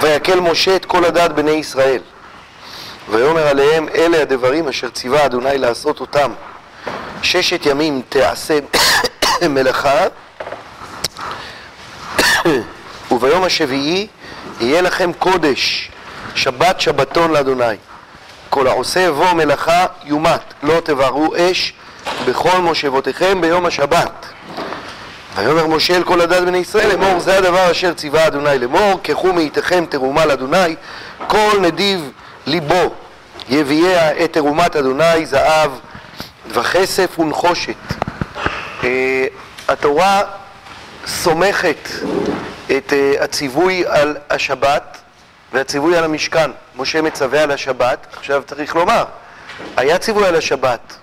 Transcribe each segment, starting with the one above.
ויקל משה את כל הדת בני ישראל, ויאמר עליהם אלה הדברים אשר ציווה אדוני לעשות אותם. ששת ימים תעשה מלאכה, וביום השביעי יהיה לכם קודש, שבת שבתון לאדוני. כל העושה בו מלאכה יומת, לא תבערו אש בכל מושבותיכם ביום השבת. ויאמר משה אל כל הדת בני ישראל לאמור זה הדבר אשר ציווה אדוני לאמור קחו מאיתכם תרומה לאדוני כל נדיב ליבו יביאה את תרומת אדוני זהב וכסף ונחושת. אה, התורה סומכת את אה, הציווי על השבת והציווי על המשכן. משה מצווה על השבת, עכשיו צריך לומר, היה ציווי על השבת,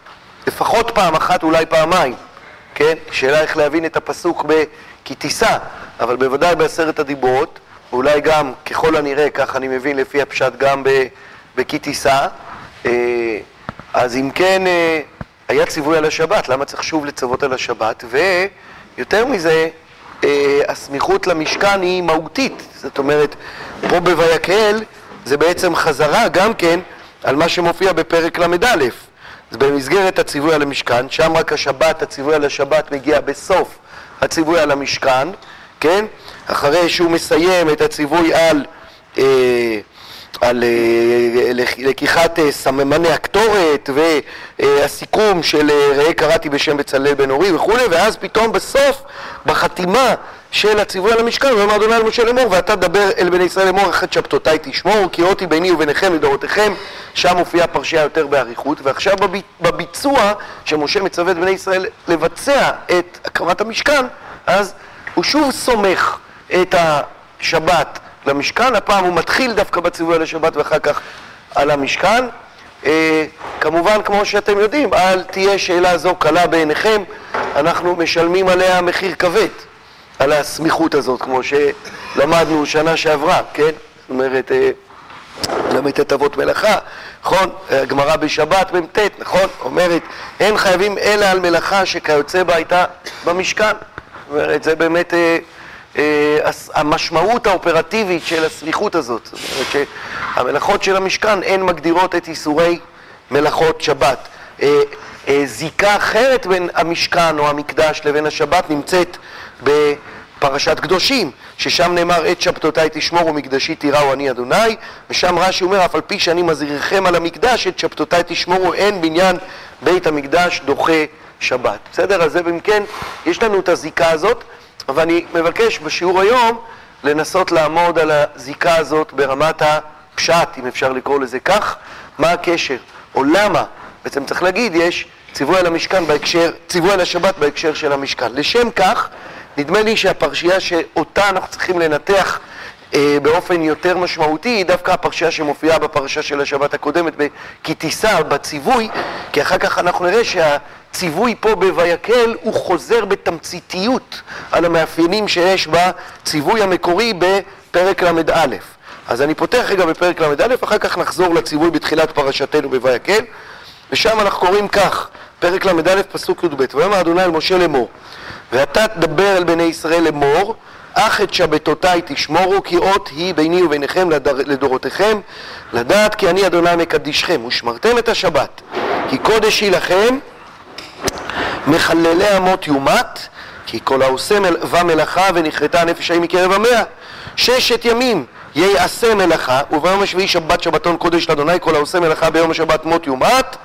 לפחות פעם אחת, אולי פעמיים, כן? שאלה איך להבין את הפסוק ב"כי תישא", אבל בוודאי בעשרת הדיברות, אולי גם, ככל הנראה, כך אני מבין לפי הפשט, גם ב"כי תישא". אה, אז אם כן, אה, היה ציווי על השבת, למה צריך שוב לצוות על השבת? ויותר מזה, אה, הסמיכות למשכן היא מהותית, זאת אומרת, פה בויקהל זה בעצם חזרה גם כן על מה שמופיע בפרק ל"א. זה במסגרת הציווי על המשכן, שם רק השבת, הציווי על השבת מגיע בסוף הציווי על המשכן, כן? אחרי שהוא מסיים את הציווי על, אה, על אה, לקיחת אה, סממני הקטורת והסיכום של אה, ראה קראתי בשם בצלאל בן אורי וכולי, ואז פתאום בסוף, בחתימה של הציווי על המשכן, ואומר אדוני אל משה לאמור, ואתה תדבר אל בני ישראל לאמור, אחת שבתותיי תשמור, כי אותי ביני וביניכם לדורותיכם, שם מופיעה פרשייה יותר באריכות, ועכשיו בביצוע, שמשה מצווה את בני ישראל לבצע את הקמת המשכן, אז הוא שוב סומך את השבת למשכן, הפעם הוא מתחיל דווקא בציווי על השבת ואחר כך על המשכן. אה, כמובן, כמו שאתם יודעים, אל תהיה שאלה זו קלה בעיניכם, אנחנו משלמים עליה מחיר כבד. על הסמיכות הזאת, כמו שלמדנו שנה שעברה, כן? זאת אומרת, אה, ל"ט אבות מלאכה, נכון? הגמרא בשבת מ"ט, נכון? אומרת, אין חייבים אלא על מלאכה שכיוצא בה הייתה במשכן. זאת אומרת, זה באמת אה, אה, המשמעות האופרטיבית של הסמיכות הזאת. זאת אומרת שהמלאכות של המשכן הן מגדירות את איסורי מלאכות שבת. אה, אה, זיקה אחרת בין המשכן או המקדש לבין השבת נמצאת בפרשת קדושים, ששם נאמר את שבתותיי תשמור ומקדשי תיראו אני אדוני, ושם רש"י אומר אף על פי שאני מזהירכם על המקדש את שבתותיי תשמורו אין בניין בית המקדש דוחה שבת. בסדר? אז זה אם כן, יש לנו את הזיקה הזאת, אבל אני מבקש בשיעור היום לנסות לעמוד על הזיקה הזאת ברמת הפשט, אם אפשר לקרוא לזה כך, מה הקשר, או למה, בעצם צריך להגיד, יש ציווי על המשכן בהקשר, ציווי על השבת בהקשר של המשכן. לשם כך, נדמה לי שהפרשייה שאותה אנחנו צריכים לנתח אה, באופן יותר משמעותי היא דווקא הפרשייה שמופיעה בפרשה של השבת הקודמת, כי תישא בציווי, כי אחר כך אנחנו נראה שהציווי פה בויקל הוא חוזר בתמציתיות על המאפיינים שיש בציווי המקורי בפרק ל"א. אז אני פותח רגע בפרק ל"א, אחר כך נחזור לציווי בתחילת פרשתנו בויקל, ושם אנחנו קוראים כך, פרק ל"א, פסוק י"ב: ויאמר אדוני אל משה לאמור ואתה תדבר אל בני ישראל לאמור, אך את שבתותיי תשמורו, כי אות היא ביני וביניכם לדורותיכם, לדעת כי אני אדוני מקדישכם, ושמרתם את השבת, כי קודש היא לכם, מחללי אמות יומת, כי כל העושה ומלאכה ונכרתה הנפש ההיא מקרב עמיה. ששת ימים יעשה מלאכה, וביום השביעי שבת שבתון קודש לאדוני, כל העושה מלאכה ביום השבת מות יומת.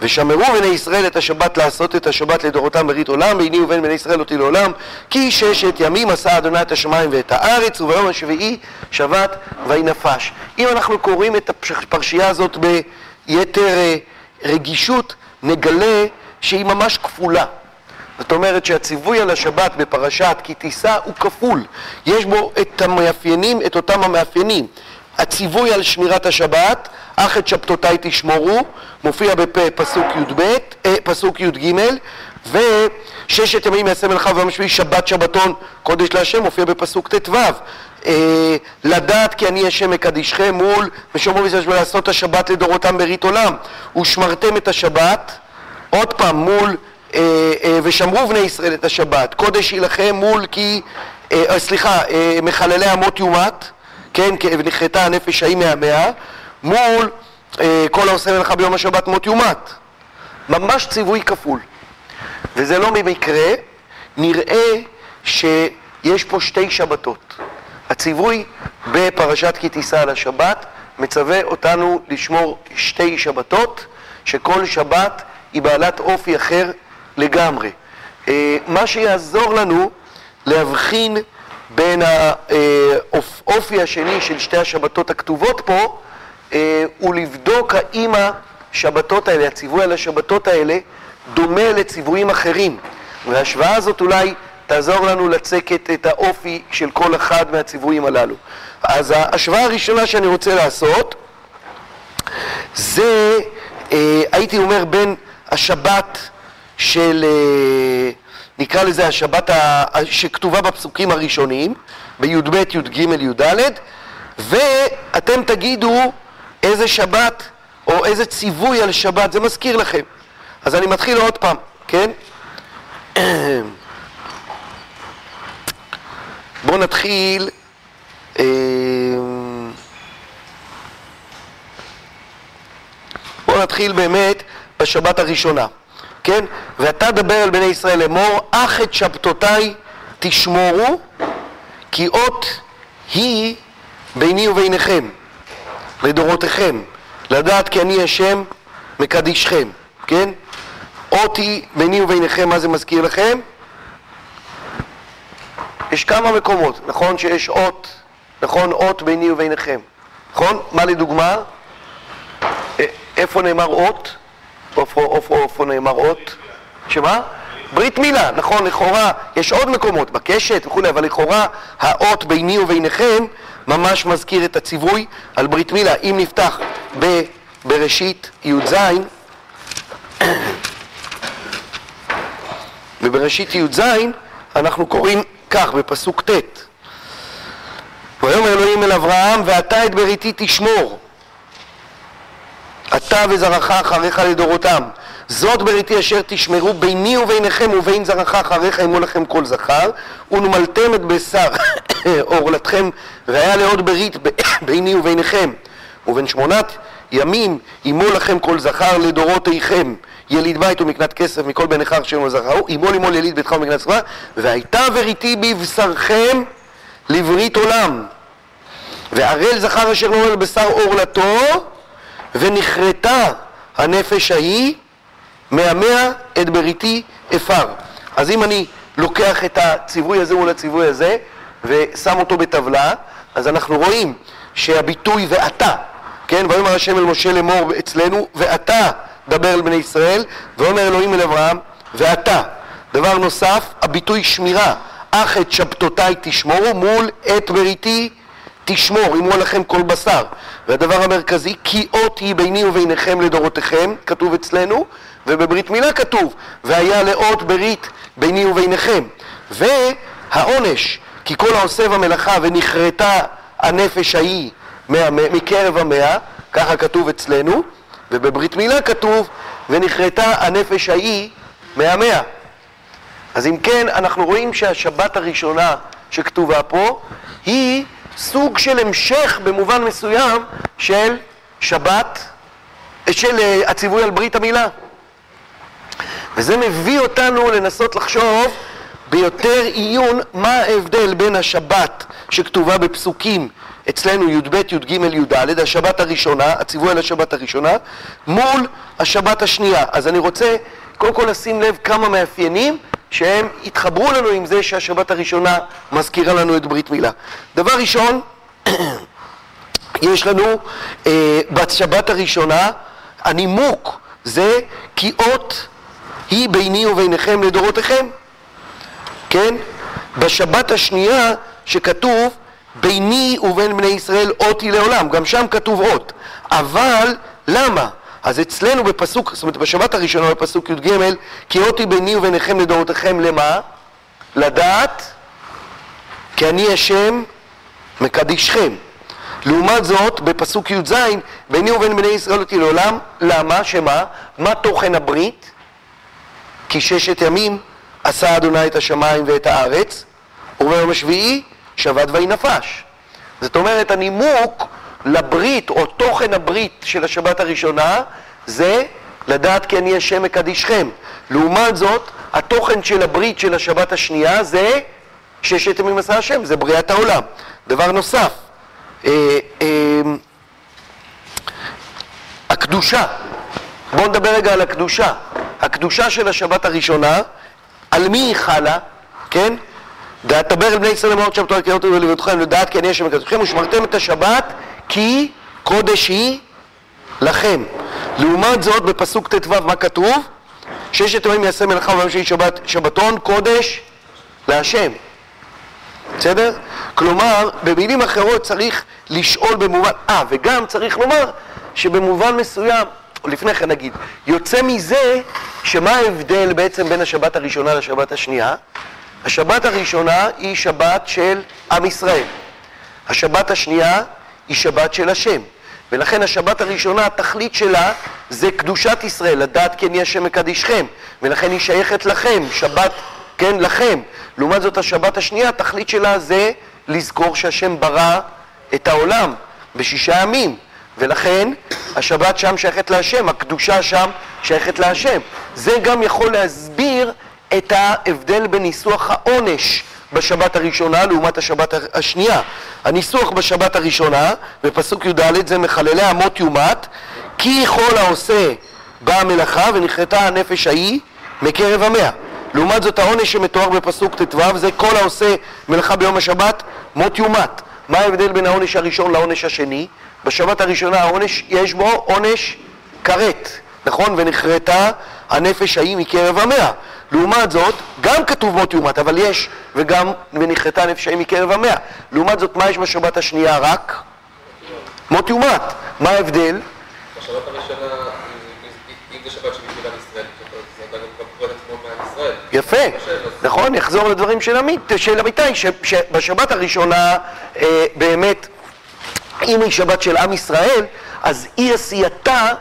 ושמרו בני ישראל את השבת לעשות את השבת לדורותם ברית עולם, ביני ובין בני ישראל אותי לעולם, כי ששת ימים עשה אדוני את השמיים ואת הארץ, וביום השביעי שבת ויהי נפש. אם אנחנו קוראים את הפרשייה הזאת ביתר אה, רגישות, נגלה שהיא ממש כפולה. זאת אומרת שהציווי על השבת בפרשת כי תישא הוא כפול. יש בו את המאפיינים, את אותם המאפיינים. הציווי על שמירת השבת, אך את שבתותיי תשמורו, מופיע בפסוק י"ב, אה, פסוק י"ג, וששת ימים יעשה מלאכה ויום שביעי שבת שבתון קודש להשם, מופיע בפסוק ט"ו. אה, לדעת כי אני השם מקדישכם מול ושומרו וישראל ולעשות השבת לדורותם ברית עולם. ושמרתם את השבת עוד פעם מול ושמרו בני ישראל את השבת, קודש יילחם מול כי, סליחה, מחללי אמות יומת, כן, ונכרתה הנפש ההיא מהמאה, מול כל העושה מלאכה ביום השבת מות יומת. ממש ציווי כפול. וזה לא במקרה, נראה שיש פה שתי שבתות. הציווי בפרשת כי תישא על השבת מצווה אותנו לשמור שתי שבתות, שכל שבת היא בעלת אופי אחר לגמרי. אה, מה שיעזור לנו להבחין בין האופי השני של שתי השבתות הכתובות פה, אה, הוא לבדוק האם השבתות האלה, הציווי על השבתות האלה, דומה לציוויים אחרים. וההשוואה הזאת אולי תעזור לנו לצקת את האופי של כל אחד מהציוויים הללו. אז ההשוואה הראשונה שאני רוצה לעשות זה, אה, הייתי אומר, בין השבת של, אה, נקרא לזה השבת שכתובה בפסוקים הראשונים, בי"ב, י"ג, י"ד, ואתם תגידו איזה שבת או איזה ציווי על שבת זה מזכיר לכם. אז אני מתחיל עוד פעם, כן? בואו נתחיל... אה, בואו נתחיל באמת בשבת הראשונה, כן? ואתה דבר אל בני ישראל לאמור, אך את שבתותיי תשמורו, כי אות היא ביני וביניכם, לדורותיכם, לדעת כי אני השם מקדישכם, כן? אות היא ביני וביניכם, מה זה מזכיר לכם? יש כמה מקומות, נכון שיש אות, נכון אות ביני וביניכם, נכון? מה לדוגמה? איפה נאמר אות? איפה, נאמר אות? שמה? ברית מילה, נכון, לכאורה, יש עוד מקומות, בקשת וכולי, אבל לכאורה האות ביני וביניכם ממש מזכיר את הציווי על ברית מילה. אם נפתח בבראשית י"ז, בבראשית י"ז אנחנו קוראים כך, בפסוק ט': ויאמר אלוהים אל אברהם, ואתה את בריתי תשמור, אתה וזרעך אחריך לדורותם. זאת בריתי אשר תשמרו ביני וביניכם ובין זרעך אחריך אמו לכם כל זכר, ונמלתם את בשר עורלתכם, והיה לעוד ברית ביני וביניכם. ובין שמונת ימים אמו לכם כל זכר לדורותיכם. יליד בית ומקנת כסף מכל בן נכר שם זכרו, ימול ימול יליד ביתך ומקנת זכרה, והייתה בריתי בבשרכם לברית עולם. וערל זכר אשר נורא לבשר עורלתו, ונכרתה הנפש ההיא, מהמאה את בריתי אפר. אז אם אני לוקח את הציווי הזה מול הציווי הזה, ושם אותו בטבלה, אז אנחנו רואים שהביטוי ואתה, כן, ויאמר השם אל משה לאמור אצלנו, ואתה דבר אל בני ישראל, ואומר אלוהים אל אברהם, ואתה. דבר נוסף, הביטוי שמירה, אך את שבתותיי תשמורו מול את בריתי תשמור, אמרו לכם כל בשר. והדבר המרכזי, כי אות היא ביני וביניכם לדורותיכם, כתוב אצלנו, ובברית מילה כתוב, והיה לאות ברית ביני וביניכם. והעונש, כי כל העושה במלאכה ונכרתה הנפש ההיא מקרב המאה, ככה כתוב אצלנו, ובברית מילה כתוב, ונכרתה הנפש ההיא מהמאה. אז אם כן, אנחנו רואים שהשבת הראשונה שכתובה פה, היא סוג של המשך במובן מסוים של שבת, של אה, הציווי על ברית המילה. וזה מביא אותנו לנסות לחשוב ביותר עיון מה ההבדל בין השבת שכתובה בפסוקים אצלנו י"ב, י"ג, י"ד, השבת הראשונה, הציווי על השבת הראשונה, מול השבת השנייה. אז אני רוצה קודם כל לשים לב כמה מאפיינים שהם התחברו לנו עם זה שהשבת הראשונה מזכירה לנו את ברית מילה. דבר ראשון, יש לנו אה, בשבת הראשונה, הנימוק זה כי אות היא ביני וביניכם לדורותיכם, כן? בשבת השנייה שכתוב ביני ובין בני ישראל אות היא לעולם, גם שם כתוב אות. אבל למה? אז אצלנו בפסוק, זאת אומרת בשבת הראשונה בפסוק י"ג, כי אות היא ביני וביניכם לדורותיכם למה? לדעת כי אני השם מקדישכם. לעומת זאת, בפסוק י"ז, ביני ובין בני ישראל אותי לעולם, למה? שמה? מה תוכן הברית? כי ששת ימים עשה אדוני את השמיים ואת הארץ, וביום השביעי שבת ויהי נפש. זאת אומרת, הנימוק לברית, או תוכן הברית של השבת הראשונה, זה לדעת כי אני השם מקדישכם. לעומת זאת, התוכן של הברית של השבת השנייה זה ששת ימים עשה השם, זה בריאת העולם. דבר נוסף, אה, אה, הקדושה, בואו נדבר רגע על הקדושה. הקדושה של השבת הראשונה, על מי היא חלה, כן? דבר אל בני ישראל אמרות שבתו הקריאות ולבדכם לדעת כי אני השם מקדשכם ושמרתם את השבת כי קודש היא לכם. לעומת זאת בפסוק ט"ו מה כתוב? ששת ימים יעשה מלאכה וביום שני שבת, שבתון קודש להשם. בסדר? כלומר, במילים אחרות צריך לשאול במובן... אה, וגם צריך לומר שבמובן מסוים, או לפני כן נגיד, יוצא מזה שמה ההבדל בעצם בין השבת הראשונה לשבת השנייה? השבת הראשונה היא שבת של עם ישראל. השבת השנייה היא שבת של השם. ולכן השבת הראשונה, התכלית שלה זה קדושת ישראל, לדעת כי אני השם מקדישכם. ולכן היא שייכת לכם, שבת, כן, לכם. לעומת זאת השבת השנייה, התכלית שלה זה לזכור שהשם ברא את העולם בשישה ימים. ולכן השבת שם שייכת להשם, הקדושה שם שייכת להשם. זה גם יכול להסביר את ההבדל בניסוח העונש בשבת הראשונה לעומת השבת השנייה. הניסוח בשבת הראשונה, בפסוק י"ד, זה מחללי אמות יומת, כי כל העושה באה מלאכה ונכרתה הנפש ההיא מקרב המאה. לעומת זאת העונש שמתואר בפסוק ט"ו זה כל העושה מלאכה ביום השבת מות יומת. מה ההבדל בין העונש הראשון לעונש השני? בשבת הראשונה העונש, יש בו עונש כרת, נכון? ונחרטה הנפש ההיא מקרב המאה. לעומת זאת, גם כתוב מות יומת, אבל יש, וגם ונחרטה הנפש ההיא מקרב המאה. לעומת זאת, מה יש בשבת השנייה רק? מות יומת. מה ההבדל? בשבת הראשונה, אם זה שבת זה גם קורא מעם ישראל. יפה, נכון, יחזור לדברים של אמיתי, שבשבת הראשונה אה, באמת, אם היא שבת של עם ישראל, אז אי עשייתה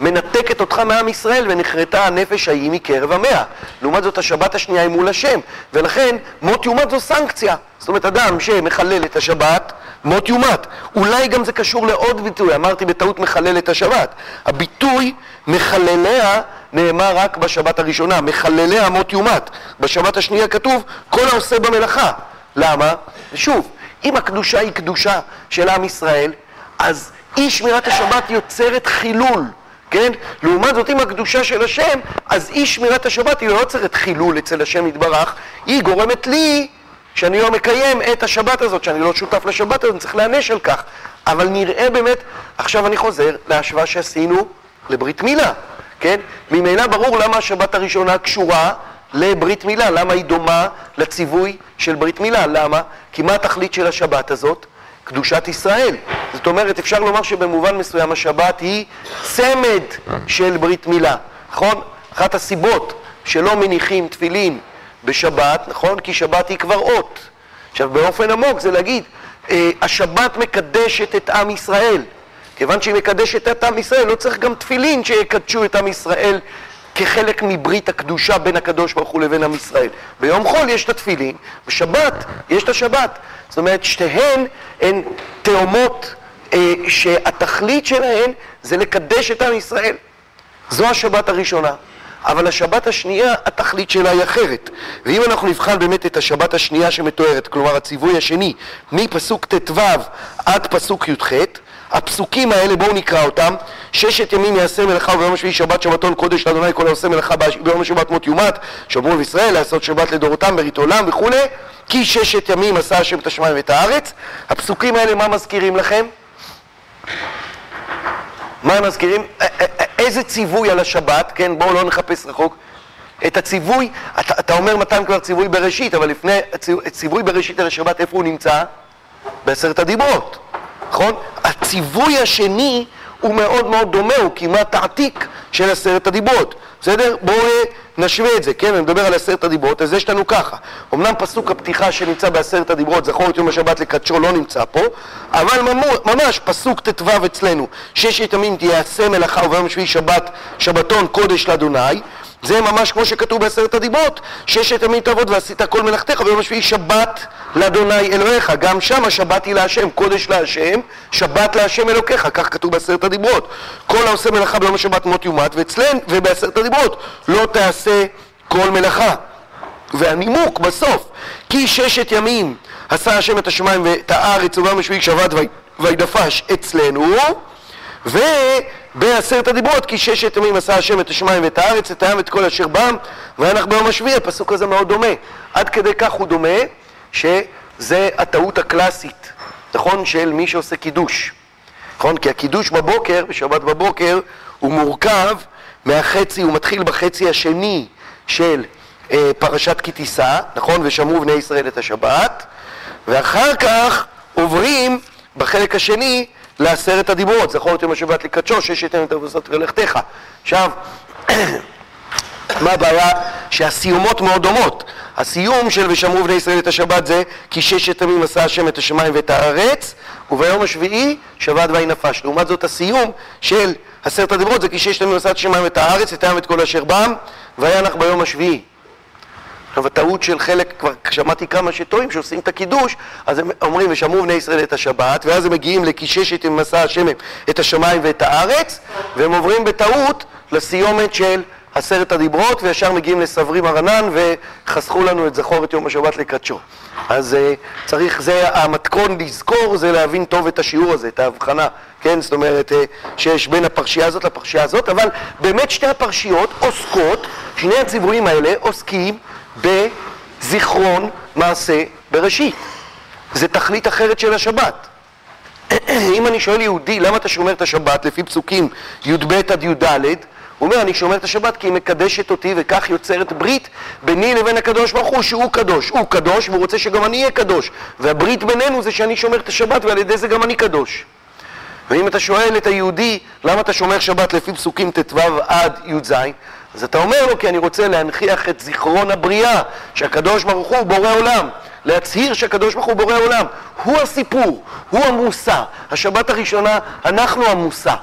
מנתקת אותך מעם ישראל ונחרטה הנפש ההיא מקרב המאה. לעומת זאת השבת השנייה היא מול השם, ולכן מות יומת זו סנקציה. זאת אומרת, אדם שמחלל את השבת, מות יומת. אולי גם זה קשור לעוד ביטוי, אמרתי בטעות מחלל את השבת. הביטוי מחלליה נאמר רק בשבת הראשונה, מחלליה מות יומת. בשבת השנייה כתוב, כל העושה במלאכה. למה? ושוב, אם הקדושה היא קדושה של עם ישראל, אז אי שמירת השבת יוצרת חילול. כן? לעומת זאת, אם הקדושה של השם, אז אי שמירת השבת היא לא יוצרת חילול אצל השם יתברך, היא גורמת לי שאני לא מקיים את השבת הזאת, שאני לא שותף לשבת הזאת, אני צריך להיענש על כך. אבל נראה באמת, עכשיו אני חוזר להשוואה שעשינו לברית מילה, כן? ממילא ברור למה השבת הראשונה קשורה לברית מילה, למה היא דומה לציווי של ברית מילה, למה? כי מה התכלית של השבת הזאת? קדושת ישראל. זאת אומרת, אפשר לומר שבמובן מסוים השבת היא צמד של ברית מילה, נכון? אחת הסיבות שלא מניחים תפילין בשבת, נכון? כי שבת היא כבר אות. עכשיו, באופן עמוק זה להגיד, אה, השבת מקדשת את עם ישראל. כיוון שהיא מקדשת את עם ישראל, לא צריך גם תפילין שיקדשו את עם ישראל כחלק מברית הקדושה בין הקדוש ברוך הוא לבין עם ישראל. ביום חול יש את התפילין, בשבת יש את השבת. זאת אומרת, שתיהן הן תאומות אה, שהתכלית שלהן זה לקדש את עם ישראל. זו השבת הראשונה. אבל השבת השנייה, התכלית שלה היא אחרת. ואם אנחנו נבחן באמת את השבת השנייה שמתוארת, כלומר הציווי השני, מפסוק ט"ו עד פסוק י"ח, הפסוקים האלה, בואו נקרא אותם. ששת ימים יעשה מלאכה וביום השביעי שבת שבתון קודש לאדוני כל העושה מלאכה ביום השבת מות יומת, שמרו לישראל לעשות שבת לדורותם ברית עולם וכולי, כי ששת ימים עשה השם את השמיים ואת הארץ. הפסוקים האלה, מה מזכירים לכם? מה הם מזכירים? איזה ציווי על השבת, כן? בואו לא נחפש רחוק. את הציווי, אתה, אתה אומר מתן כבר ציווי בראשית, אבל לפני ציווי בראשית על השבת, איפה הוא נמצא? בעשרת הדיברות. נכון? הציווי השני הוא מאוד מאוד דומה, הוא כמעט העתיק של עשרת הדיברות. בסדר? בואו נשווה את זה, כן? אני מדבר על עשרת הדיברות, אז יש לנו ככה. אמנם פסוק הפתיחה שנמצא בעשרת הדיברות, זכור את יום השבת לקדשו, לא נמצא פה, אבל ממש פסוק ט"ו אצלנו, ששת ימים תיעשה מלאכה וביום שביעי שבת, שבתון קודש לאדוני, זה ממש כמו שכתוב בעשרת הדיברות, ששת ימים תעבוד ועשית כל מלאכתך, ויום השביעי שבת לאדוני אלוהיך. גם שם השבת היא להשם, קודש להשם, שבת להשם אלוקיך, כך כתוב בעשרת הדיברות. כל העושה מלאכה ביום השבת מות יומת, ואצלן, ובעשרת הדיברות, לא תעשה כל מלאכה. והנימוק בסוף, כי ששת ימים עשה השם את השמיים ואת הארץ וביום השביעי שבת וידפש אצלנו, ובעשרת הדיברות, כי ששת ימים עשה השם את השמיים ואת הארץ, את הים ואת כל אשר בם, וינח ביום השביעי, הפסוק הזה מאוד דומה. עד כדי כך הוא דומה, שזה הטעות הקלאסית, נכון? של מי שעושה קידוש. נכון? כי הקידוש בבוקר, בשבת בבוקר, הוא מורכב מהחצי, הוא מתחיל בחצי השני של אה, פרשת כי תישא, נכון? ושמרו בני ישראל את השבת, ואחר כך עוברים בחלק השני לעשרת הדיברות, זכור את יום השבת לקדשו, ששת ימים תבוסות ולכתך. עכשיו, מה הבעיה? שהסיומות מאוד דומות. הסיום של ושמרו בני ישראל את השבת זה כי ששת ימים עשה השם את השמיים ואת הארץ, וביום השביעי שבת ויהי נפש. לעומת זאת הסיום של עשרת הדיברות זה כי ששת ימים עשה את השמיים ואת הארץ, את הים ואת כל אשר בם, וינח ביום השביעי. עכשיו הטעות של חלק, כבר שמעתי כמה שטועים שעושים את הקידוש, אז הם אומרים ושמרו בני ישראל את השבת, ואז הם מגיעים לקיששת עם מסע השם את השמיים ואת הארץ, והם עוברים בטעות לסיומת של עשרת הדיברות, וישר מגיעים לסברי מרנן, וחסכו לנו את זכור את יום השבת לקדשו. אז uh, צריך, זה המתכון לזכור, זה להבין טוב את השיעור הזה, את ההבחנה, כן? זאת אומרת, uh, שיש בין הפרשייה הזאת לפרשייה הזאת, אבל באמת שתי הפרשיות עוסקות, שני הציוויים האלה עוסקים בזיכרון מעשה בראשית. זה תכלית אחרת של השבת. אם אני שואל יהודי, למה אתה שומר את השבת לפי פסוקים י"ב עד י"ד, הוא אומר, אני שומר את השבת כי היא מקדשת אותי וכך יוצרת ברית ביני לבין הקדוש ברוך הוא שהוא קדוש. הוא קדוש והוא רוצה שגם אני אהיה קדוש. והברית בינינו זה שאני שומר את השבת ועל ידי זה גם אני קדוש. ואם אתה שואל את היהודי, למה אתה שומר שבת לפי פסוקים ט"ו עד י"ז, אז אתה אומר לו, כי אני רוצה להנכיח את זיכרון הבריאה, שהקדוש ברוך הוא בורא עולם. להצהיר שהקדוש ברוך הוא בורא עולם. הוא הסיפור, הוא המושא. השבת הראשונה, אנחנו המושא.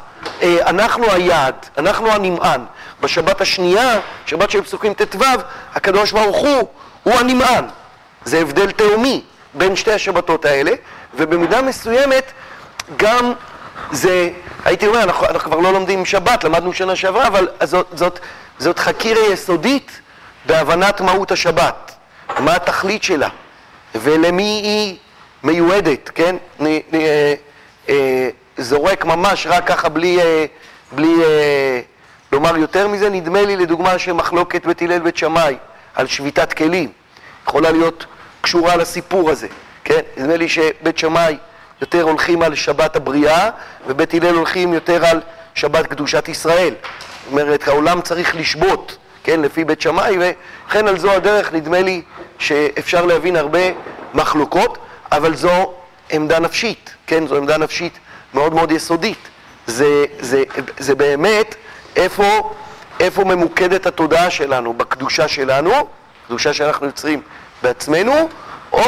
אה, אנחנו היעד, אנחנו הנמען. בשבת השנייה, שבת של פסוקים ט"ו, הקדוש ברוך הוא, הוא הנמען. זה הבדל תהומי בין שתי השבתות האלה, ובמידה מסוימת גם זה, הייתי אומר, אנחנו, אנחנו כבר לא לומדים שבת, למדנו שנה שעברה, אבל זאת, זאת, זאת חקירה יסודית בהבנת מהות השבת, מה התכלית שלה, ולמי היא מיועדת, כן? אני, אני, אה, אה, זורק ממש רק ככה בלי, אה, בלי אה, לומר יותר מזה, נדמה לי לדוגמה שמחלוקת בית הלל בית שמאי על שביתת כלים יכולה להיות קשורה לסיפור הזה, כן? נדמה לי שבית שמאי יותר הולכים על שבת הבריאה, ובית הלל הולכים יותר על שבת קדושת ישראל. אומרת, העולם צריך לשבות, כן, לפי בית שמאי, וכן על זו הדרך נדמה לי שאפשר להבין הרבה מחלוקות, אבל זו עמדה נפשית, כן, זו עמדה נפשית מאוד מאוד יסודית. זה, זה, זה באמת איפה, איפה ממוקדת התודעה שלנו, בקדושה שלנו, קדושה שאנחנו יוצרים בעצמנו, או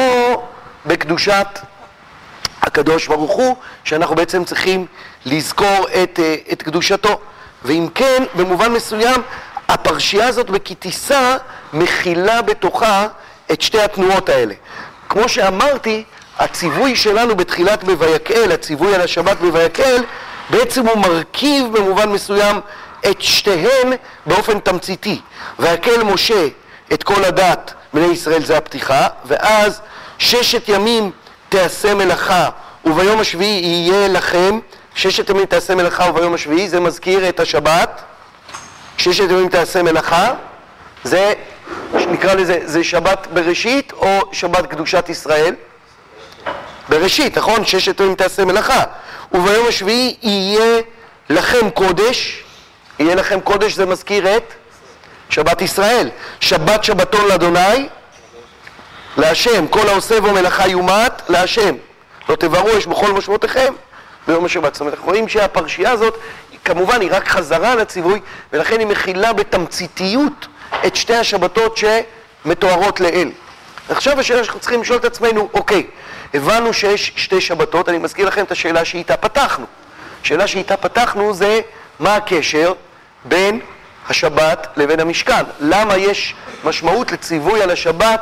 בקדושת הקדוש ברוך הוא, שאנחנו בעצם צריכים לזכור את, אה, את קדושתו. ואם כן, במובן מסוים, הפרשייה הזאת בכי תישא מכילה בתוכה את שתי התנועות האלה. כמו שאמרתי, הציווי שלנו בתחילת בויקל, הציווי על השבת בויקל, בעצם הוא מרכיב במובן מסוים את שתיהן באופן תמציתי. ויקל משה את כל הדת בני ישראל זה הפתיחה, ואז ששת ימים תעשה מלאכה וביום השביעי יהיה לכם, ששת ימים תעשה מלאכה וביום השביעי, זה מזכיר את השבת, ששת ימים תעשה מלאכה, זה נקרא לזה, זה שבת בראשית או שבת קדושת ישראל? בראשית, נכון? ששת ימים תעשה מלאכה. וביום השביעי יהיה לכם קודש, יהיה לכם קודש זה מזכיר את שבת ישראל. שבת שבתון לאדוני, להשם, כל העושה בו מלאכה יומת, להשם. לא תברו אש בכל משמעותיכם ביום השבת. זאת אומרת, אנחנו רואים שהפרשייה הזאת, כמובן, היא רק חזרה על הציווי, ולכן היא מכילה בתמציתיות את שתי השבתות שמתוארות לאל. עכשיו השאלה שאנחנו צריכים לשאול את עצמנו, אוקיי, הבנו שיש שתי שבתות, אני מזכיר לכם את השאלה שאיתה פתחנו. השאלה שאיתה פתחנו זה מה הקשר בין השבת לבין המשכן. למה יש משמעות לציווי על השבת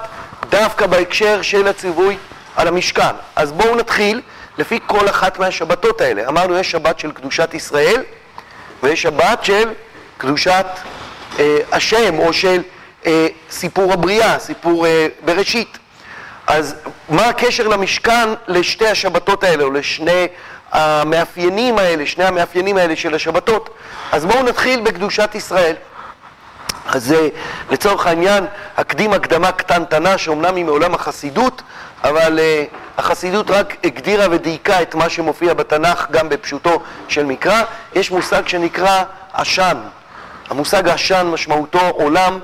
דווקא בהקשר של הציווי על המשכן? אז בואו נתחיל לפי כל אחת מהשבתות האלה. אמרנו, יש שבת של קדושת ישראל ויש שבת של קדושת אה, השם או של אה, סיפור הבריאה, סיפור אה, בראשית. אז מה הקשר למשכן לשתי השבתות האלה, או לשני המאפיינים האלה, שני המאפיינים האלה של השבתות? אז בואו נתחיל בקדושת ישראל. אז זה לצורך העניין אקדים הקדמה קטנטנה שאומנם היא מעולם החסידות, אבל uh, החסידות רק הגדירה ודייקה את מה שמופיע בתנ"ך גם בפשוטו של מקרא. יש מושג שנקרא עשן. המושג עשן משמעותו עולם,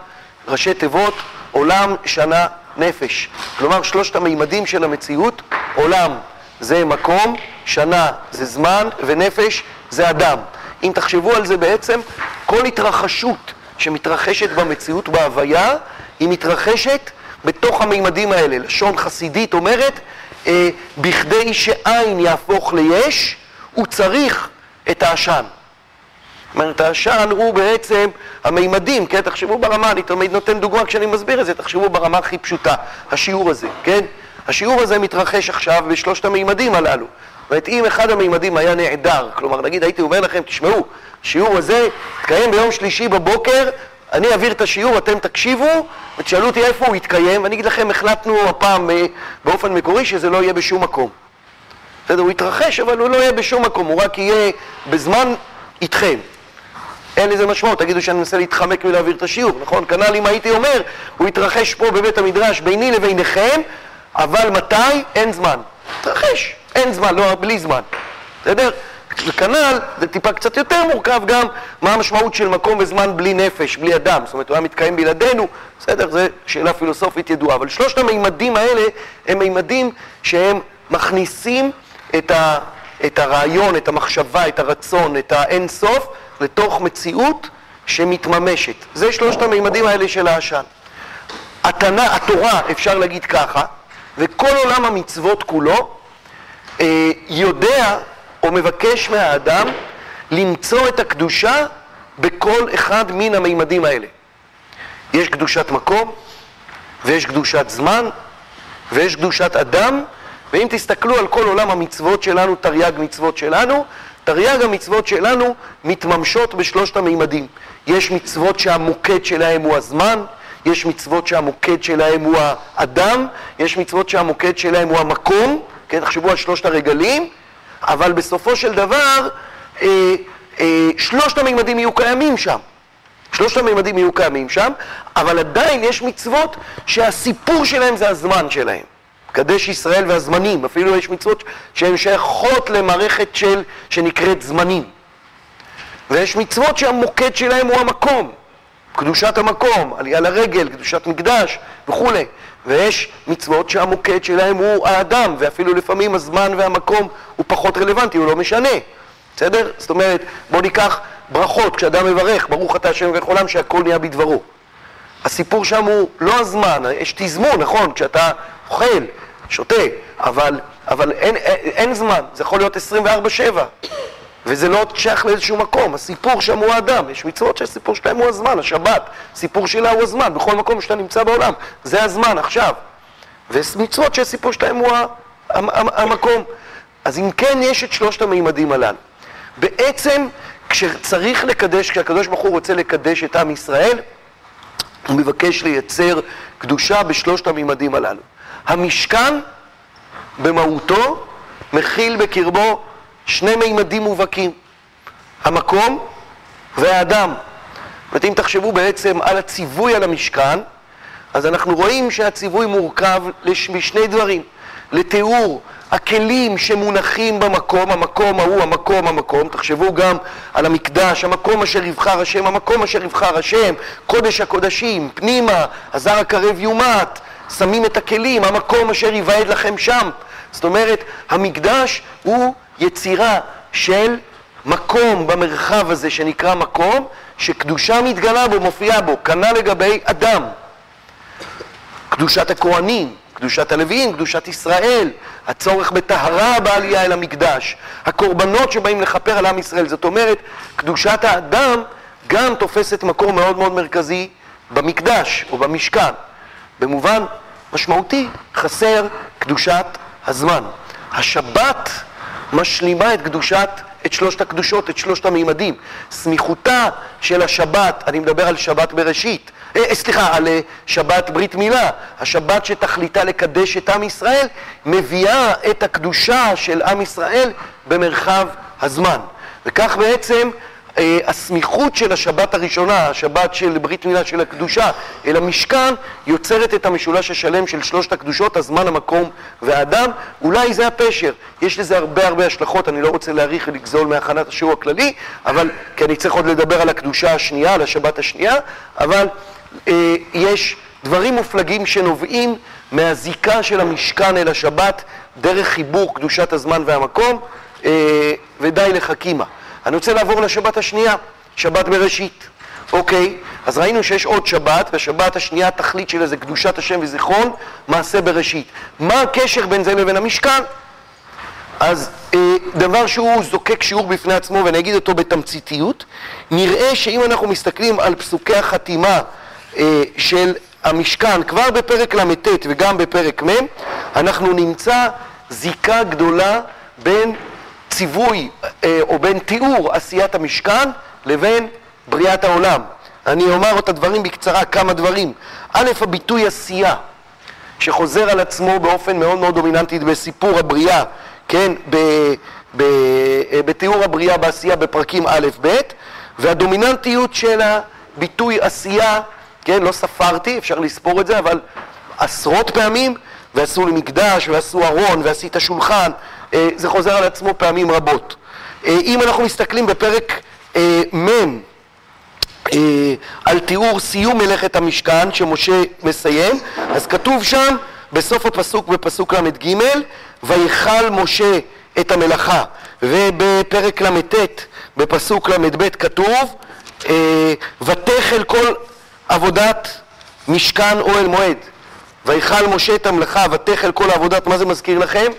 ראשי תיבות, עולם, שנה, נפש. כלומר, שלושת המימדים של המציאות, עולם זה מקום, שנה זה זמן, ונפש זה אדם. אם תחשבו על זה בעצם, כל התרחשות שמתרחשת במציאות, בהוויה, היא מתרחשת בתוך המימדים האלה. לשון חסידית אומרת, בכדי שעין יהפוך ליש, הוא צריך את העשן. זאת אומרת, העשן הוא בעצם המימדים, כן? תחשבו ברמה, אני תמיד נותן דוגמה כשאני מסביר את זה, תחשבו ברמה הכי פשוטה, השיעור הזה, כן? השיעור הזה מתרחש עכשיו בשלושת המימדים הללו. זאת אומרת, אם אחד המימדים היה נעדר, כלומר, נגיד הייתי אומר לכם, תשמעו, השיעור הזה יתקיים ביום שלישי בבוקר, אני אעביר את השיעור, אתם תקשיבו, ותשאלו אותי איפה הוא יתקיים, ואני אגיד לכם, החלטנו הפעם אה, באופן מקורי שזה לא יהיה בשום מקום. בסדר, הוא יתרחש, אבל הוא לא יהיה בשום מקום, הוא רק יהיה בזמן איתכם. אין לזה משמעות, תגידו שאני מנסה להתחמק מלהעביר את השיעור, נכון? כנ"ל אם הייתי אומר, הוא יתרחש פה בבית המדרש ביני לביניכם, אבל מתי? אין זמן. יתרחש, אין זמן, לא, בלי זמן. בסדר? וכנ"ל, זה טיפה קצת יותר מורכב גם, מה המשמעות של מקום וזמן בלי נפש, בלי אדם. זאת אומרת, הוא היה מתקיים בלעדינו, בסדר, זו שאלה פילוסופית ידועה. אבל שלושת המימדים האלה הם מימדים שהם מכניסים את, ה, את הרעיון, את המחשבה, את הרצון, את האין סוף, לתוך מציאות שמתממשת. זה שלושת המימדים האלה של העשן. התנא, התורה, אפשר להגיד ככה, וכל עולם המצוות כולו אה, יודע או מבקש מהאדם למצוא את הקדושה בכל אחד מן המימדים האלה. יש קדושת מקום, ויש קדושת זמן, ויש קדושת אדם, ואם תסתכלו על כל עולם המצוות שלנו, תרי"ג מצוות שלנו, תרי"ג המצוות שלנו מתממשות בשלושת המימדים. יש מצוות שהמוקד שלהם הוא הזמן, יש מצוות שהמוקד שלהם הוא האדם, יש מצוות שהמוקד שלהם הוא המקום, כן, תחשבו על שלושת הרגלים, אבל בסופו של דבר, אה, אה, שלושת המימדים יהיו קיימים שם. שלושת המימדים יהיו קיימים שם, אבל עדיין יש מצוות שהסיפור שלהם זה הזמן שלהם. קדש ישראל והזמנים, אפילו יש מצוות שהן שייכות למערכת של, שנקראת זמנים. ויש מצוות שהמוקד שלהם הוא המקום, קדושת המקום, עלייה לרגל, קדושת מקדש וכולי. ויש מצוות שהמוקד שלהם הוא האדם, ואפילו לפעמים הזמן והמקום הוא פחות רלוונטי, הוא לא משנה. בסדר? זאת אומרת, בואו ניקח ברכות, כשאדם מברך, ברוך אתה השם וברך עולם, שהכל נהיה בדברו. הסיפור שם הוא לא הזמן, יש תזמון, נכון? כשאתה אוכל, שותה, אבל, אבל אין, אין, אין זמן, זה יכול להיות 24-7. וזה לא שייך לאיזשהו מקום, הסיפור שם הוא האדם, יש מצוות שהסיפור שלהם הוא הזמן, השבת, סיפור שלה הוא הזמן, בכל מקום שאתה נמצא בעולם, זה הזמן עכשיו. ויש מצוות שהסיפור שלהם הוא המקום. אז אם כן, יש את שלושת המימדים הללו. בעצם, כשצריך לקדש, כשהקדוש ברוך הוא רוצה לקדש את עם ישראל, הוא מבקש לייצר קדושה בשלושת המימדים הללו. המשכן, במהותו, מכיל בקרבו שני מימדים מובהקים, המקום והאדם. זאת אם תחשבו בעצם על הציווי על המשכן, אז אנחנו רואים שהציווי מורכב משני דברים. לתיאור הכלים שמונחים במקום, המקום ההוא, המקום, המקום, תחשבו גם על המקדש, המקום אשר יבחר השם, המקום אשר יבחר השם, קודש הקודשים, פנימה, הזר הקרב יומת, שמים את הכלים, המקום אשר יבעד לכם שם. זאת אומרת, המקדש הוא יצירה של מקום במרחב הזה שנקרא מקום, שקדושה מתגלה בו, מופיעה בו, כנ"ל לגבי אדם. קדושת הכוהנים, קדושת הלוויים, קדושת ישראל, הצורך בטהרה בעלייה אל המקדש, הקורבנות שבאים לכפר על עם ישראל, זאת אומרת, קדושת האדם גם תופסת מקום מאוד מאוד מרכזי במקדש או במשכן. במובן משמעותי, חסר קדושת הזמן. השבת משלימה את קדושת, את שלושת הקדושות, את שלושת המימדים. סמיכותה של השבת, אני מדבר על שבת בראשית, אה, אה, סליחה, על אה, שבת ברית מילה, השבת שתכליתה לקדש את עם ישראל, מביאה את הקדושה של עם ישראל במרחב הזמן. וכך בעצם הסמיכות של השבת הראשונה, השבת של ברית מילה של הקדושה, אל המשכן, יוצרת את המשולש השלם של שלושת הקדושות, הזמן, המקום והאדם. אולי זה הפשר. יש לזה הרבה הרבה השלכות, אני לא רוצה להאריך ולגזול מהכנת השיעור הכללי, אבל, כי אני צריך עוד לדבר על הקדושה השנייה, על השבת השנייה, אבל אה, יש דברים מופלגים שנובעים מהזיקה של המשכן אל השבת דרך חיבור קדושת הזמן והמקום, אה, ודי לחכימה. אני רוצה לעבור לשבת השנייה, שבת בראשית. אוקיי, אז ראינו שיש עוד שבת, והשבת השנייה התכלית שלה זה קדושת השם וזיכרון, מעשה בראשית. מה הקשר בין זה לבין המשכן? אז אה, דבר שהוא זוקק שיעור בפני עצמו, ואני אגיד אותו בתמציתיות, נראה שאם אנחנו מסתכלים על פסוקי החתימה אה, של המשכן, כבר בפרק ל"ט וגם בפרק מ', אנחנו נמצא זיקה גדולה בין ציווי אה, או בין תיאור עשיית המשכן לבין בריאת העולם. אני אומר את הדברים בקצרה, כמה דברים. א', הביטוי עשייה, שחוזר על עצמו באופן מאוד מאוד דומיננטי בסיפור הבריאה, כן, ב, ב, אה, בתיאור הבריאה בעשייה בפרקים א'-ב', והדומיננטיות של הביטוי עשייה, כן, לא ספרתי, אפשר לספור את זה, אבל עשרות פעמים, ועשו לי מקדש, ועשו ארון, ועשית שולחן, אה, זה חוזר על עצמו פעמים רבות. אה, אם אנחנו מסתכלים בפרק אה, מ' על תיאור סיום מלאכת המשכן שמשה מסיים, אז כתוב שם בסוף הפסוק בפסוק ל"ג ויכל משה את המלאכה ובפרק ל"ט בפסוק ל"ב כתוב ותחל כל עבודת משכן אוהל מועד ויכל משה את המלאכה ותחל כל עבודת, מה זה מזכיר לכם?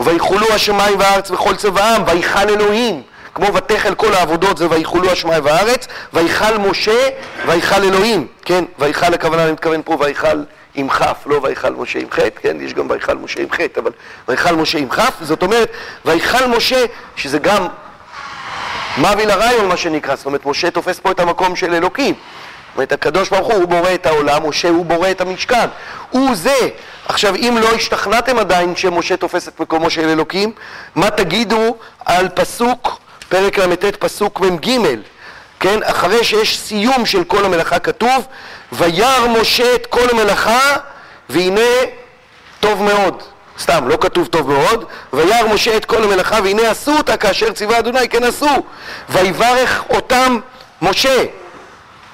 ויחולו השמיים והארץ וכל צבעם, ויכל אלוהים. כמו ותכל כל העבודות זה ויחולו השמיים והארץ, ויכל משה, ויכל אלוהים. כן, ויכל הכוונה, אני מתכוון פה, ויכל עם כף, לא ויכל משה עם חטא, כן, יש גם ויכל משה עם חטא, אבל ויכל משה עם כף, זאת אומרת, ויכל משה, שזה גם מביא לרעיון מה שנקרא, זאת אומרת, משה תופס פה את המקום של אלוקים. זאת אומרת, הקדוש ברוך הוא, הוא בורא את העולם, משה הוא בורא את המשכן. הוא זה. עכשיו, אם לא השתכנעתם עדיין שמשה תופס את מקומו של אלוקים, מה תגידו על פסוק, פרק ל"ט, פסוק מ"ג, כן? אחרי שיש סיום של כל המלאכה כתוב, וירא משה את כל המלאכה, והנה טוב מאוד. סתם, לא כתוב טוב מאוד, וירא משה את כל המלאכה והנה עשו אותה כאשר ציווה אדוני כן עשו ויברך אותם משה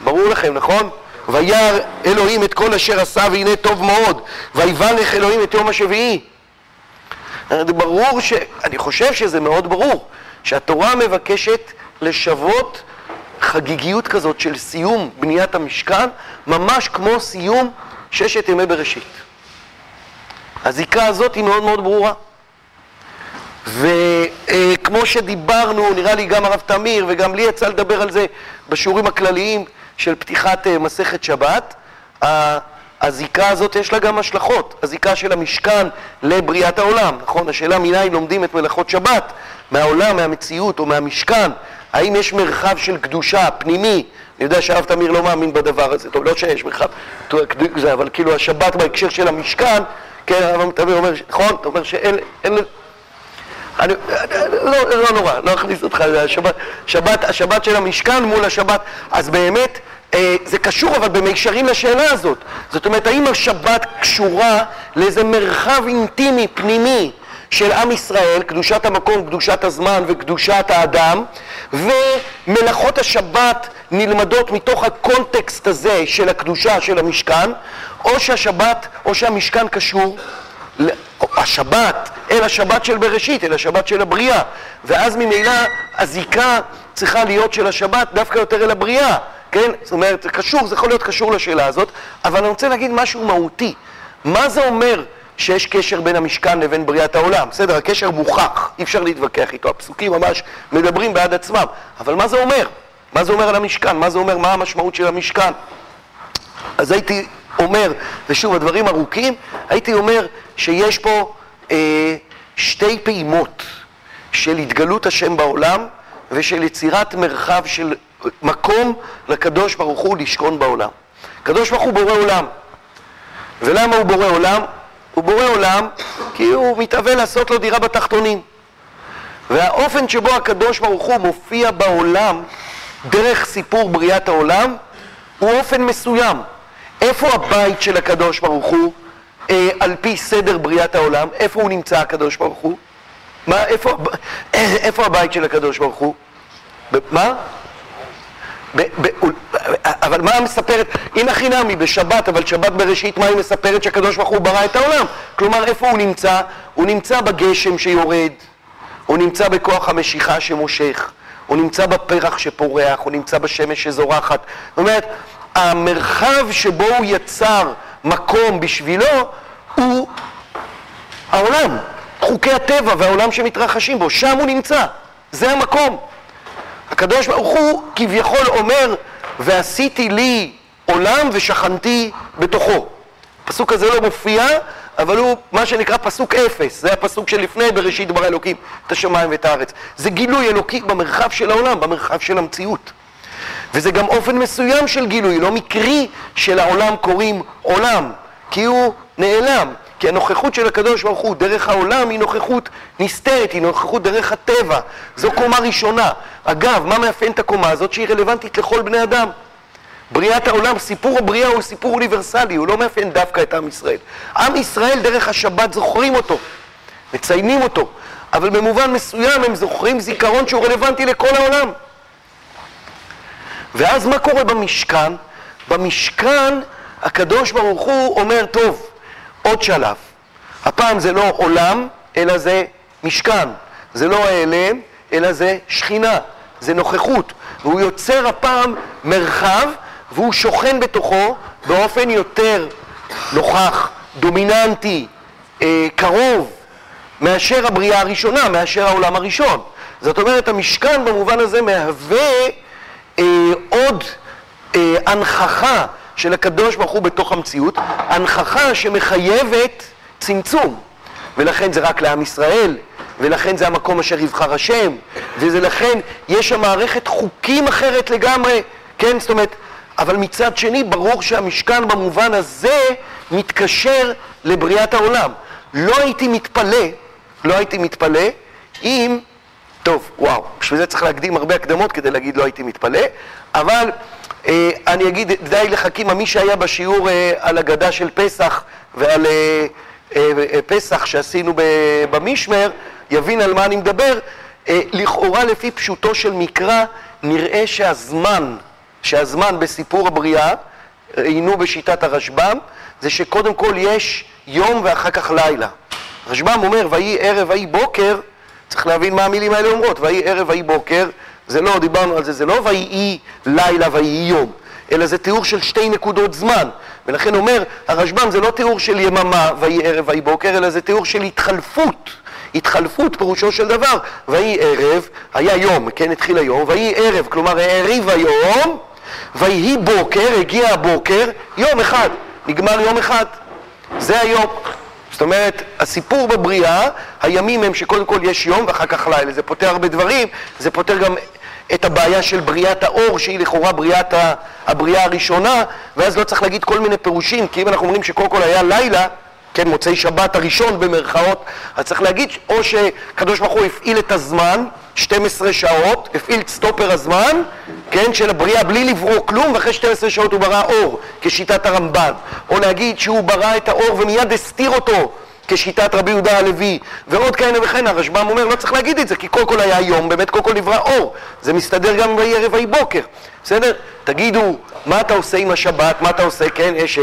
ברור לכם, נכון? וירא אלוהים את כל אשר עשה והנה טוב מאוד. ויברך אלוהים את יום השביעי. ברור ש... אני חושב שזה מאוד ברור שהתורה מבקשת לשוות חגיגיות כזאת של סיום בניית המשכן ממש כמו סיום ששת ימי בראשית. הזיקה הזאת היא מאוד מאוד ברורה. וכמו שדיברנו, נראה לי גם הרב תמיר וגם לי יצא לדבר על זה בשיעורים הכלליים של פתיחת אה, מסכת שבת, הזיקה הזאת יש לה גם השלכות, הזיקה של המשכן לבריאת העולם, נכון? השאלה מניין לומדים את מלאכות שבת, מהעולם, מהמציאות או מהמשכן, האם יש מרחב של קדושה פנימי, אני יודע שהרב תמיר לא מאמין בדבר הזה, טוב, לא שיש מרחב, אבל כאילו השבת בהקשר של המשכן, כן, הרב תמיר אומר, נכון? אתה אומר שאין, אין, אני, לא, לא נורא, לא אכניס אותך, השבת, שבת, השבת של המשכן מול השבת, אז באמת זה קשור אבל במישרים לשאלה הזאת. זאת אומרת, האם השבת קשורה לאיזה מרחב אינטימי, פנימי, של עם ישראל, קדושת המקום, קדושת הזמן וקדושת האדם, ומלאכות השבת נלמדות מתוך הקונטקסט הזה של הקדושה של המשכן, או שהשבת, או שהמשכן קשור השבת, אל השבת של בראשית, אל השבת של הבריאה. ואז ממילא הזיקה צריכה להיות של השבת דווקא יותר אל הבריאה, כן? זאת אומרת, קשור, זה יכול להיות קשור לשאלה הזאת, אבל אני רוצה להגיד משהו מהותי. מה זה אומר שיש קשר בין המשכן לבין בריאת העולם? בסדר, הקשר מוכח, אי אפשר להתווכח איתו, הפסוקים ממש מדברים בעד עצמם, אבל מה זה אומר? מה זה אומר על המשכן? מה זה אומר, מה המשמעות של המשכן? אז הייתי אומר, ושוב, הדברים ארוכים, הייתי אומר שיש פה אה, שתי פעימות של התגלות השם בעולם ושל יצירת מרחב של מקום לקדוש ברוך הוא לשכון בעולם. קדוש ברוך הוא בורא עולם. ולמה הוא בורא עולם? הוא בורא עולם כי הוא מתאווה לעשות לו דירה בתחתונים. והאופן שבו הקדוש ברוך הוא מופיע בעולם דרך סיפור בריאת העולם הוא אופן מסוים. איפה הבית של הקדוש ברוך הוא אה, על פי סדר בריאת העולם? איפה הוא נמצא הקדוש ברוך הוא? מה, איפה, איפה הבית של הקדוש ברוך הוא? מה? אבל מה מספרת, הכי נמי בשבת, אבל שבת בראשית, מה היא מספרת שהקדוש ברוך הוא ברא את העולם? כלומר, איפה הוא נמצא? הוא נמצא בגשם שיורד, הוא נמצא בכוח המשיכה שמושך, הוא נמצא בפרח שפורח, הוא נמצא בשמש שזורחת. זאת אומרת, המרחב שבו הוא יצר מקום בשבילו הוא העולם, חוקי הטבע והעולם שמתרחשים בו, שם הוא נמצא, זה המקום. הקדוש ברוך הוא כביכול אומר, ועשיתי לי עולם ושכנתי בתוכו. הפסוק הזה לא מופיע, אבל הוא מה שנקרא פסוק אפס, זה הפסוק שלפני בראשית דבר אלוקים את השמיים ואת הארץ. זה גילוי אלוקי במרחב של העולם, במרחב של המציאות. וזה גם אופן מסוים של גילוי, לא מקרי שלעולם קוראים עולם, כי הוא נעלם. כי הנוכחות של הקדוש ברוך הוא דרך העולם היא נוכחות נסתרת, היא נוכחות דרך הטבע. זו קומה ראשונה. אגב, מה מאפיין את הקומה הזאת? שהיא רלוונטית לכל בני אדם. בריאת העולם, סיפור הבריאה הוא סיפור אוניברסלי, הוא לא מאפיין דווקא את עם ישראל. עם ישראל דרך השבת זוכרים אותו, מציינים אותו, אבל במובן מסוים הם זוכרים זיכרון שהוא רלוונטי לכל העולם. ואז מה קורה במשכן? במשכן הקדוש ברוך הוא אומר, טוב, עוד שלב. הפעם זה לא עולם, אלא זה משכן. זה לא העלם, אלא זה שכינה, זה נוכחות. והוא יוצר הפעם מרחב, והוא שוכן בתוכו באופן יותר נוכח, דומיננטי, אה, קרוב, מאשר הבריאה הראשונה, מאשר העולם הראשון. זאת אומרת, המשכן במובן הזה מהווה אה, עוד אה, הנכחה של הקדוש ברוך הוא בתוך המציאות, הנכחה שמחייבת צמצום, ולכן זה רק לעם ישראל, ולכן זה המקום אשר יבחר השם, ולכן יש שם מערכת חוקים אחרת לגמרי, כן? זאת אומרת, אבל מצד שני, ברור שהמשכן במובן הזה מתקשר לבריאת העולם. לא הייתי מתפלא, לא הייתי מתפלא אם, טוב, וואו, בשביל זה צריך להקדים הרבה הקדמות כדי להגיד לא הייתי מתפלא, אבל אני אגיד די לחכימה, מי שהיה בשיעור אה, על הגדה של פסח ועל אה, פסח שעשינו במשמר, יבין על מה אני מדבר. לכאורה לפי פשוטו של מקרא, נראה שהזמן, שהזמן בסיפור הבריאה, ראינו בשיטת הרשב"ם, זה שקודם כל יש יום ואחר כך לילה. רשב"ם אומר, ויהי ערב ויהי בוקר, צריך להבין מה המילים האלה אומרות, ויהי ערב ויהי בוקר, זה לא, דיברנו על זה, זה לא ויהי לילה ויהי יום, אלא זה תיאור של שתי נקודות זמן. ולכן אומר הרשב"ם, זה לא תיאור של יממה ויהי ערב ויהי בוקר, אלא זה תיאור של התחלפות. התחלפות פירושו של דבר, ויהי ערב, היה יום, כן, התחיל היום, ויהי ערב, כלומר העריב היום, ויהי בוקר, הגיע הבוקר, יום אחד, נגמר יום אחד. זה היום. זאת אומרת, הסיפור בבריאה, הימים הם שקודם כל יש יום ואחר כך לילה. זה פותר הרבה דברים, זה פותר גם את הבעיה של בריאת האור, שהיא לכאורה בריאת הבריאה הראשונה, ואז לא צריך להגיד כל מיני פירושים, כי אם אנחנו אומרים שקודם כל היה לילה, כן, מוצאי שבת הראשון במרכאות, אז צריך להגיד או שקדוש ברוך הוא הפעיל את הזמן, 12 שעות, הפעיל את סטופר הזמן, כן, של הבריאה בלי לברוא כלום, ואחרי 12 שעות הוא ברא אור, כשיטת הרמב"ן. או להגיד שהוא ברא את האור ומיד הסתיר אותו, כשיטת רבי יהודה הלוי, ועוד כהנה וכהנה. הרשב"ם אומר, לא צריך להגיד את זה, כי קודם כל היה יום, באמת קודם כל נברא אור. זה מסתדר גם ויהי ערב ויהי בוקר, בסדר? תגידו, מה אתה עושה עם השבת, מה אתה עושה, כן, יש...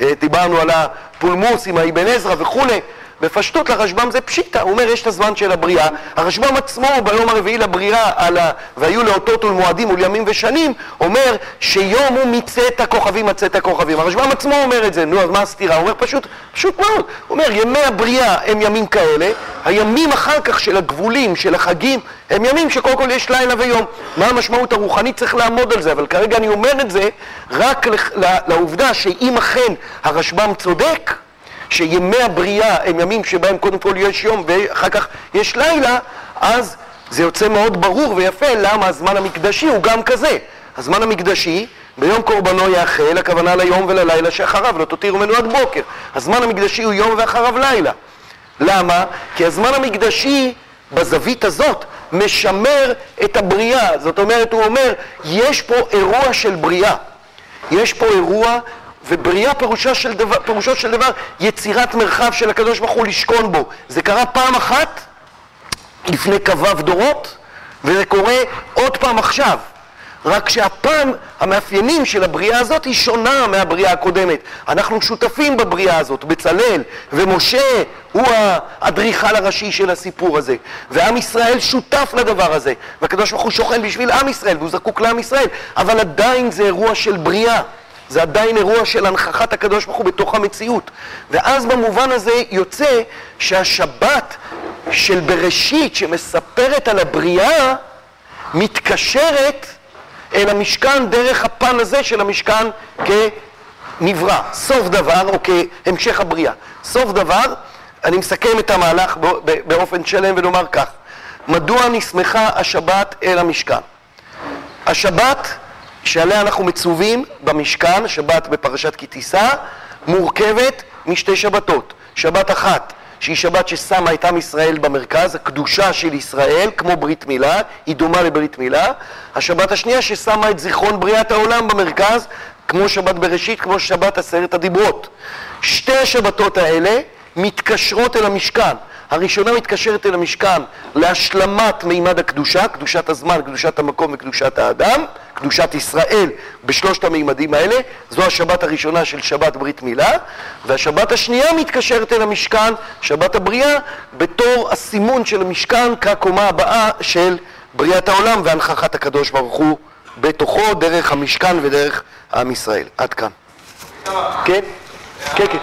אה, דיברנו על הפולמוס עם האבן עזרא וכולי, בפשטות לרשב"ם זה פשיטא, הוא אומר יש את הזמן של הבריאה, הרשב"ם עצמו ביום הרביעי לבריאה על ה... והיו לאותות ולמועדים ולימים ושנים, אומר שיום הוא מצאת הכוכבים מצאת הכוכבים, הרשב"ם עצמו אומר את זה, נו אז מה הסתירה? הוא אומר פשוט, פשוט מאוד, הוא אומר ימי הבריאה הם ימים כאלה, הימים אחר כך של הגבולים, של החגים, הם ימים שקודם כל יש לילה ויום, מה המשמעות הרוחנית? צריך לעמוד על זה, אבל כרגע אני אומר את זה רק לעובדה שאם אכן הרשב"ם צודק שימי הבריאה הם ימים שבהם קודם כל יש יום ואחר כך יש לילה, אז זה יוצא מאוד ברור ויפה למה הזמן המקדשי הוא גם כזה. הזמן המקדשי, ביום קורבנו יאכל, הכוונה ליום וללילה שאחריו, לא תותירו ממנו עד בוקר. הזמן המקדשי הוא יום ואחריו לילה. למה? כי הזמן המקדשי, בזווית הזאת, משמר את הבריאה. זאת אומרת, הוא אומר, יש פה אירוע של בריאה. יש פה אירוע ובריאה פירושו של דבר, פירושו של דבר יצירת מרחב של הקדוש ברוך הוא לשכון בו. זה קרה פעם אחת לפני כ"ו דורות, וזה קורה עוד פעם עכשיו. רק שהפעם המאפיינים של הבריאה הזאת היא שונה מהבריאה הקודמת. אנחנו שותפים בבריאה הזאת, בצלאל, ומשה הוא האדריכל הראשי של הסיפור הזה. ועם ישראל שותף לדבר הזה, והקדוש ברוך הוא שוכן בשביל עם ישראל, והוא זקוק לעם ישראל, אבל עדיין זה אירוע של בריאה. זה עדיין אירוע של הנכחת הקדוש ברוך הוא בתוך המציאות. ואז במובן הזה יוצא שהשבת של בראשית שמספרת על הבריאה מתקשרת אל המשכן דרך הפן הזה של המשכן כנברא, סוף דבר או כהמשך הבריאה. סוף דבר, אני מסכם את המהלך באופן שלם ולומר כך: מדוע נסמכה השבת אל המשכן? השבת שעליה אנחנו מצווים במשכן, שבת בפרשת כי תישא, מורכבת משתי שבתות. שבת אחת, שהיא שבת ששמה את עם ישראל במרכז, הקדושה של ישראל, כמו ברית מילה, היא דומה לברית מילה. השבת השנייה ששמה את זיכרון בריאת העולם במרכז, כמו שבת בראשית, כמו שבת עשרת הדיברות. שתי השבתות האלה מתקשרות אל המשכן. הראשונה מתקשרת אל המשכן להשלמת מימד הקדושה, קדושת הזמן, קדושת המקום וקדושת האדם, קדושת ישראל בשלושת המימדים האלה, זו השבת הראשונה של שבת ברית מילה, והשבת השנייה מתקשרת אל המשכן, שבת הבריאה, בתור הסימון של המשכן כקומה הבאה של בריאת העולם והנכחת הקדוש ברוך הוא בתוכו, דרך המשכן ודרך עם ישראל. עד כאן. כן? כן, כן.